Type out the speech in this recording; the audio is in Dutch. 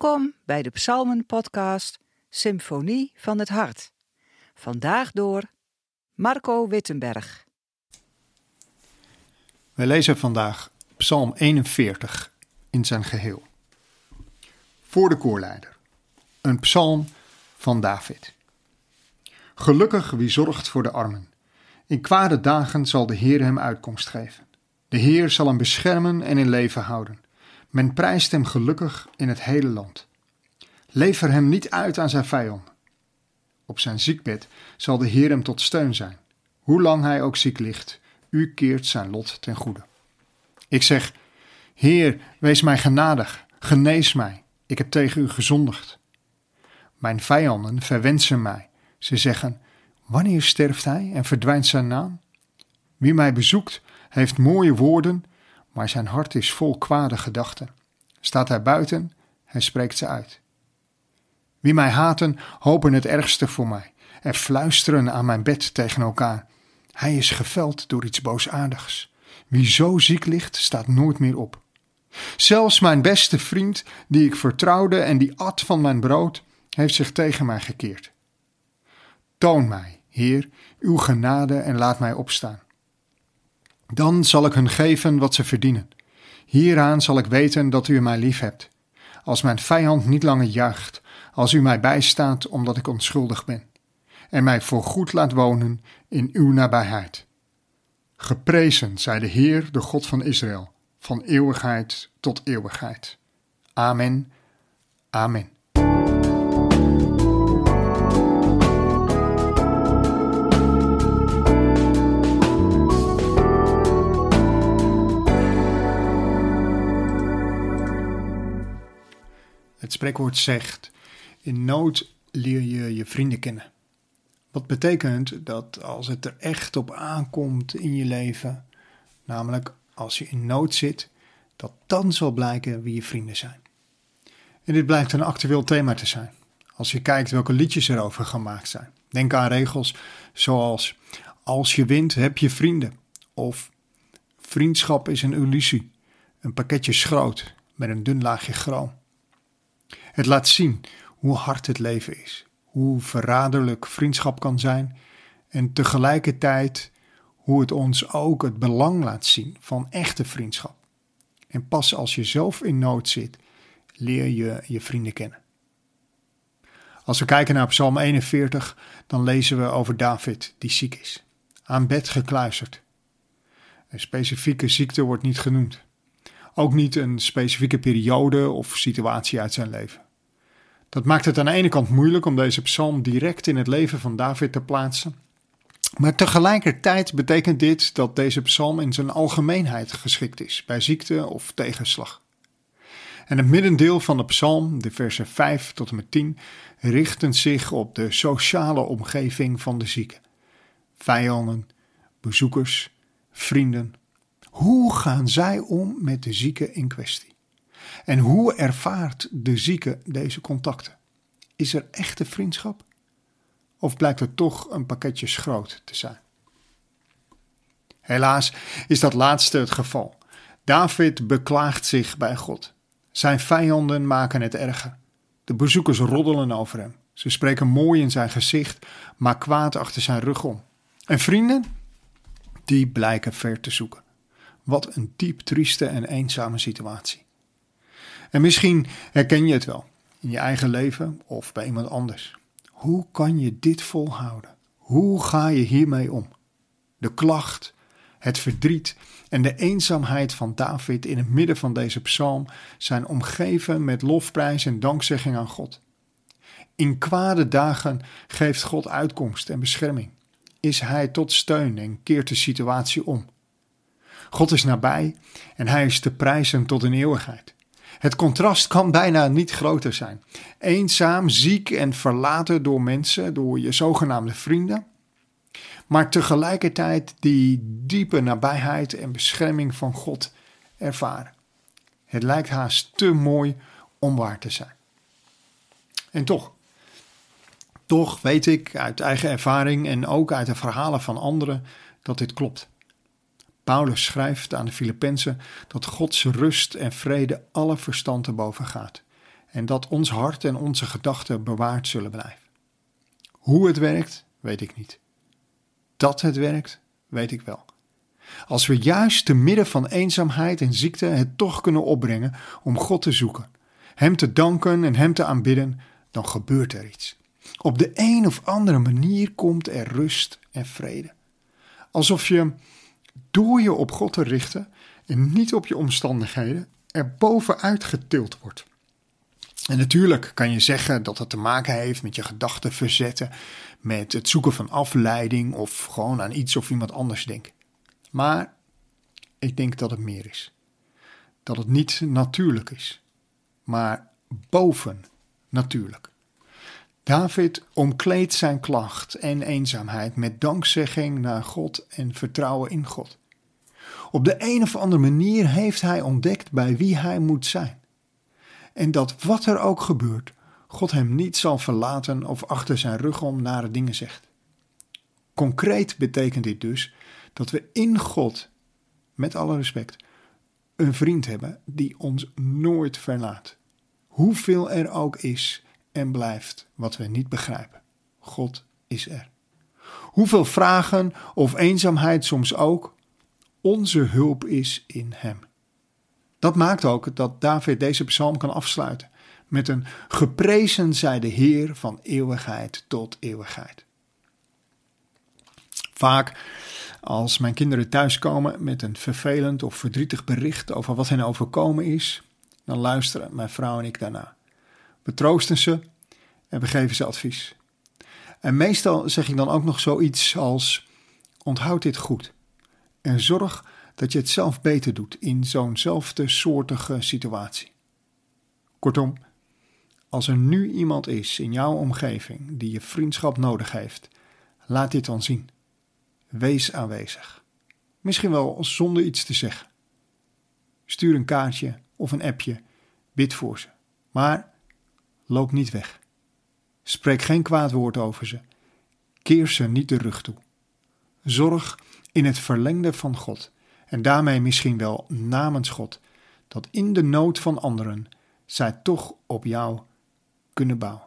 Welkom bij de Psalmen-podcast Symfonie van het Hart. Vandaag door Marco Wittenberg. Wij lezen vandaag Psalm 41 in zijn geheel. Voor de koorleider. Een psalm van David. Gelukkig wie zorgt voor de armen. In kwade dagen zal de Heer hem uitkomst geven. De Heer zal hem beschermen en in leven houden. Men prijst hem gelukkig in het hele land. Lever hem niet uit aan zijn vijanden. Op zijn ziekbed zal de Heer hem tot steun zijn. Hoe lang hij ook ziek ligt, u keert zijn lot ten goede. Ik zeg, Heer, wees mij genadig, genees mij, ik heb tegen u gezondigd. Mijn vijanden verwensen mij. Ze zeggen, wanneer sterft hij en verdwijnt zijn naam? Wie mij bezoekt, heeft mooie woorden, maar zijn hart is vol kwade gedachten. Staat hij buiten, hij spreekt ze uit. Wie mij haten, hopen het ergste voor mij en fluisteren aan mijn bed tegen elkaar. Hij is geveld door iets boosaardigs. Wie zo ziek ligt, staat nooit meer op. Zelfs mijn beste vriend, die ik vertrouwde en die at van mijn brood, heeft zich tegen mij gekeerd. Toon mij, Heer, uw genade en laat mij opstaan. Dan zal ik hun geven wat ze verdienen. Hieraan zal ik weten dat u mij lief hebt. Als mijn vijand niet langer juicht, als u mij bijstaat omdat ik onschuldig ben, en mij voorgoed laat wonen in uw nabijheid. Geprezen zij de Heer, de God van Israël, van eeuwigheid tot eeuwigheid. Amen. Amen. Spreekwoord zegt: In nood leer je je vrienden kennen. Wat betekent dat als het er echt op aankomt in je leven, namelijk als je in nood zit, dat dan zal blijken wie je vrienden zijn. En dit blijkt een actueel thema te zijn. Als je kijkt welke liedjes erover gemaakt zijn. Denk aan regels zoals: Als je wint, heb je vrienden. Of Vriendschap is een illusie. Een pakketje schroot met een dun laagje chroom. Het laat zien hoe hard het leven is, hoe verraderlijk vriendschap kan zijn en tegelijkertijd hoe het ons ook het belang laat zien van echte vriendschap. En pas als je zelf in nood zit, leer je je vrienden kennen. Als we kijken naar Psalm 41, dan lezen we over David die ziek is, aan bed gekluisterd. Een specifieke ziekte wordt niet genoemd. Ook niet een specifieke periode of situatie uit zijn leven. Dat maakt het aan de ene kant moeilijk om deze psalm direct in het leven van David te plaatsen. Maar tegelijkertijd betekent dit dat deze psalm in zijn algemeenheid geschikt is bij ziekte of tegenslag. En het middendeel van de psalm, de versen 5 tot en met 10, richten zich op de sociale omgeving van de zieke. Vijanden, bezoekers, vrienden. Hoe gaan zij om met de zieke in kwestie? En hoe ervaart de zieke deze contacten? Is er echte vriendschap? Of blijkt het toch een pakketje schroot te zijn? Helaas is dat laatste het geval. David beklaagt zich bij God. Zijn vijanden maken het erger. De bezoekers roddelen over hem. Ze spreken mooi in zijn gezicht, maar kwaad achter zijn rug om. En vrienden? Die blijken ver te zoeken. Wat een diep trieste en eenzame situatie. En misschien herken je het wel in je eigen leven of bij iemand anders. Hoe kan je dit volhouden? Hoe ga je hiermee om? De klacht, het verdriet en de eenzaamheid van David in het midden van deze psalm zijn omgeven met lofprijs en dankzegging aan God. In kwade dagen geeft God uitkomst en bescherming. Is Hij tot steun en keert de situatie om. God is nabij en Hij is te prijzen tot een eeuwigheid. Het contrast kan bijna niet groter zijn. Eenzaam, ziek en verlaten door mensen, door je zogenaamde vrienden. Maar tegelijkertijd die diepe nabijheid en bescherming van God ervaren. Het lijkt haast te mooi om waar te zijn. En toch, toch weet ik uit eigen ervaring en ook uit de verhalen van anderen dat dit klopt. Paulus schrijft aan de Filippenzen dat Gods rust en vrede alle verstand te boven gaat. en dat ons hart en onze gedachten bewaard zullen blijven. Hoe het werkt, weet ik niet. Dat het werkt, weet ik wel. Als we juist te midden van eenzaamheid en ziekte het toch kunnen opbrengen om God te zoeken, Hem te danken en Hem te aanbidden, dan gebeurt er iets. Op de een of andere manier komt er rust en vrede. Alsof je door je op God te richten en niet op je omstandigheden er bovenuit getild wordt. En natuurlijk kan je zeggen dat het te maken heeft met je gedachten verzetten, met het zoeken van afleiding of gewoon aan iets of iemand anders denken. Maar ik denk dat het meer is. Dat het niet natuurlijk is, maar boven natuurlijk. David omkleedt zijn klacht en eenzaamheid met dankzegging naar God en vertrouwen in God. Op de een of andere manier heeft hij ontdekt bij wie hij moet zijn. En dat wat er ook gebeurt, God hem niet zal verlaten of achter zijn rug om nare dingen zegt. Concreet betekent dit dus dat we in God, met alle respect, een vriend hebben die ons nooit verlaat. Hoeveel er ook is en blijft wat we niet begrijpen. God is er. Hoeveel vragen of eenzaamheid soms ook, onze hulp is in Hem. Dat maakt ook dat David deze psalm kan afsluiten met een geprezen zij de Heer van eeuwigheid tot eeuwigheid. Vaak als mijn kinderen thuiskomen met een vervelend of verdrietig bericht over wat hen overkomen is, dan luisteren mijn vrouw en ik daarna. We troosten ze en we geven ze advies. En meestal zeg ik dan ook nog zoiets als: onthoud dit goed en zorg dat je het zelf beter doet in zo'nzelfde soortige situatie. Kortom, als er nu iemand is in jouw omgeving die je vriendschap nodig heeft, laat dit dan zien. Wees aanwezig. Misschien wel zonder iets te zeggen. Stuur een kaartje of een appje, bid voor ze. Maar loop niet weg. Spreek geen kwaad woord over ze. Keer ze niet de rug toe. Zorg in het verlengde van God en daarmee misschien wel namens God, dat in de nood van anderen zij toch op jou kunnen bouwen.